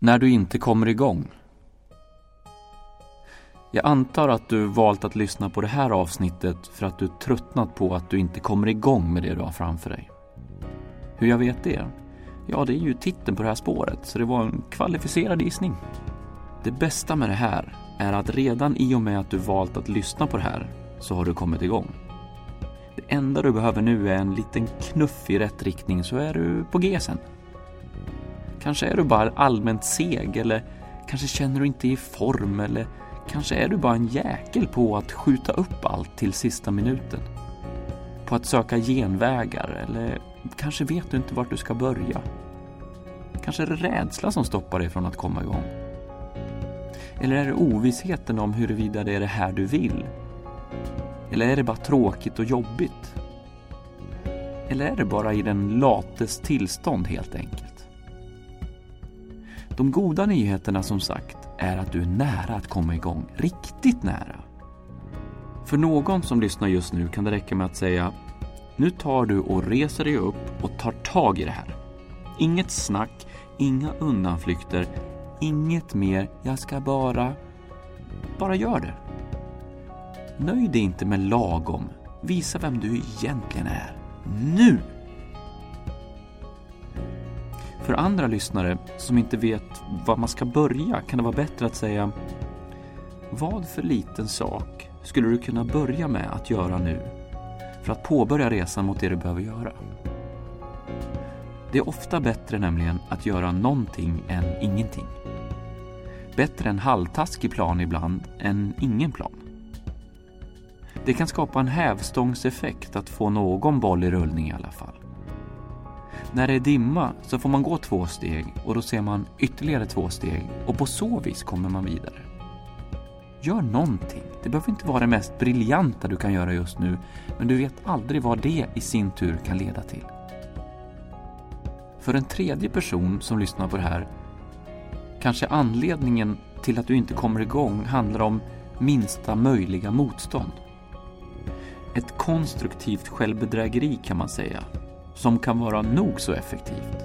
När du inte kommer igång. Jag antar att du valt att lyssna på det här avsnittet för att du tröttnat på att du inte kommer igång med det du har framför dig. Hur jag vet det? Ja, det är ju titeln på det här spåret, så det var en kvalificerad gissning. Det bästa med det här är att redan i och med att du valt att lyssna på det här så har du kommit igång. Det enda du behöver nu är en liten knuff i rätt riktning så är du på G sen. Kanske är du bara allmänt seg eller kanske känner du inte i form eller kanske är du bara en jäkel på att skjuta upp allt till sista minuten. På att söka genvägar eller kanske vet du inte vart du ska börja. Kanske är det rädsla som stoppar dig från att komma igång. Eller är det ovissheten om huruvida det är det här du vill? Eller är det bara tråkigt och jobbigt? Eller är det bara i den lates tillstånd helt enkelt? De goda nyheterna som sagt är att du är nära att komma igång, riktigt nära. För någon som lyssnar just nu kan det räcka med att säga nu tar du och reser dig upp och tar tag i det här. Inget snack, inga undanflykter, inget mer jag ska bara... Bara gör det. Nöj dig inte med lagom. Visa vem du egentligen är. Nu! För andra lyssnare som inte vet var man ska börja kan det vara bättre att säga Vad för liten sak skulle du kunna börja med att göra nu för att påbörja resan mot det du behöver göra? Det är ofta bättre nämligen att göra någonting än ingenting. Bättre en halvtaskig plan ibland än ingen plan. Det kan skapa en hävstångseffekt att få någon boll i rullning i alla fall. När det är dimma så får man gå två steg och då ser man ytterligare två steg och på så vis kommer man vidare. Gör någonting. Det behöver inte vara det mest briljanta du kan göra just nu, men du vet aldrig vad det i sin tur kan leda till. För en tredje person som lyssnar på det här kanske anledningen till att du inte kommer igång handlar om minsta möjliga motstånd. Ett konstruktivt självbedrägeri kan man säga, som kan vara nog så effektivt.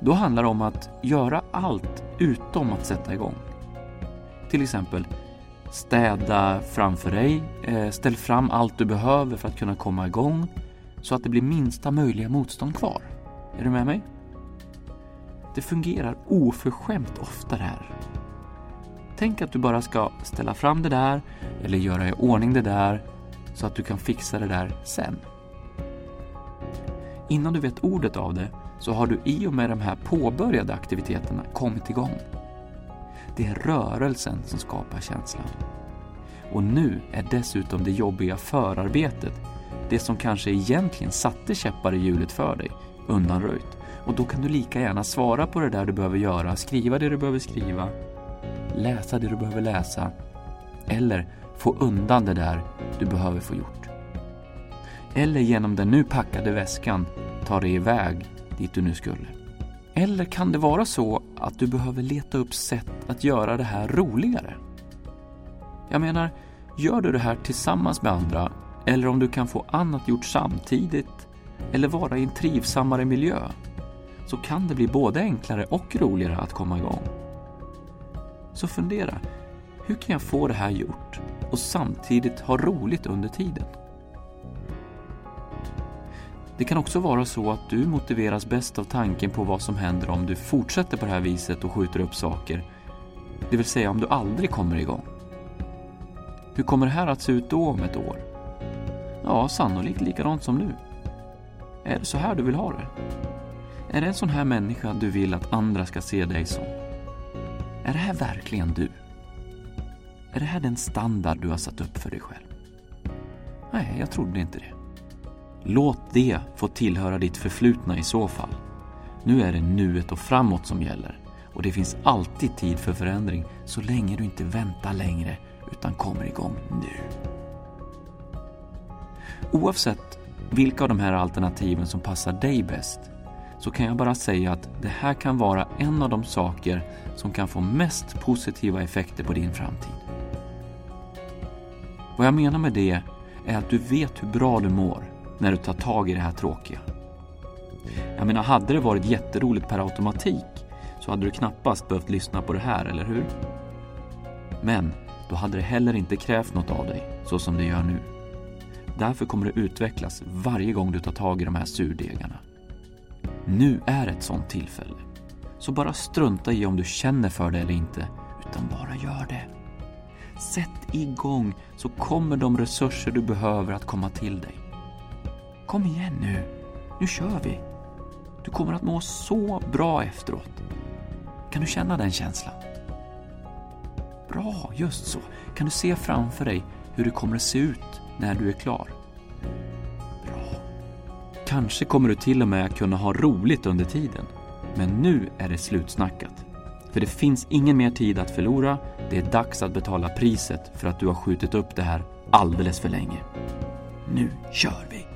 Då handlar det om att göra allt utom att sätta igång. Till exempel städa framför dig, eh, ställ fram allt du behöver för att kunna komma igång så att det blir minsta möjliga motstånd kvar. Är du med mig? Det fungerar oförskämt ofta det här. Tänk att du bara ska ställa fram det där eller göra i ordning det där så att du kan fixa det där sen. Innan du vet ordet av det så har du i och med de här påbörjade aktiviteterna kommit igång. Det är rörelsen som skapar känslan. Och nu är dessutom det jobbiga förarbetet, det som kanske egentligen satte käppar i hjulet för dig, undanröjt. Och då kan du lika gärna svara på det där du behöver göra, skriva det du behöver skriva, läsa det du behöver läsa eller få undan det där du behöver få gjort. Eller genom den nu packade väskan ta dig iväg dit du nu skulle. Eller kan det vara så att du behöver leta upp sätt att göra det här roligare? Jag menar, gör du det här tillsammans med andra eller om du kan få annat gjort samtidigt eller vara i en trivsammare miljö så kan det bli både enklare och roligare att komma igång. Så fundera, hur kan jag få det här gjort och samtidigt ha roligt under tiden? Det kan också vara så att du motiveras bäst av tanken på vad som händer om du fortsätter på det här viset och skjuter upp saker. Det vill säga om du aldrig kommer igång. Hur kommer det här att se ut då om ett år? Ja, sannolikt likadant som nu. Är det så här du vill ha det? Är det en sån här människa du vill att andra ska se dig som? Är det här verkligen du? Är det här den standard du har satt upp för dig själv? Nej, jag trodde inte det. Låt det få tillhöra ditt förflutna i så fall. Nu är det nuet och framåt som gäller och det finns alltid tid för förändring så länge du inte väntar längre utan kommer igång nu. Oavsett vilka av de här alternativen som passar dig bäst så kan jag bara säga att det här kan vara en av de saker som kan få mest positiva effekter på din framtid. Vad jag menar med det är att du vet hur bra du mår när du tar tag i det här tråkiga. Jag menar, hade det varit jätteroligt per automatik så hade du knappast behövt lyssna på det här, eller hur? Men då hade det heller inte krävt något av dig, så som det gör nu. Därför kommer det utvecklas varje gång du tar tag i de här surdegarna. Nu är ett sånt tillfälle. Så bara strunta i om du känner för det eller inte, utan bara gör det. Sätt igång så kommer de resurser du behöver att komma till dig. Kom igen nu, nu kör vi. Du kommer att må så bra efteråt. Kan du känna den känslan? Bra, just så. Kan du se framför dig hur det kommer att se ut när du är klar? Bra. Kanske kommer du till och med kunna ha roligt under tiden. Men nu är det slutsnackat. För det finns ingen mer tid att förlora. Det är dags att betala priset för att du har skjutit upp det här alldeles för länge. Nu kör vi!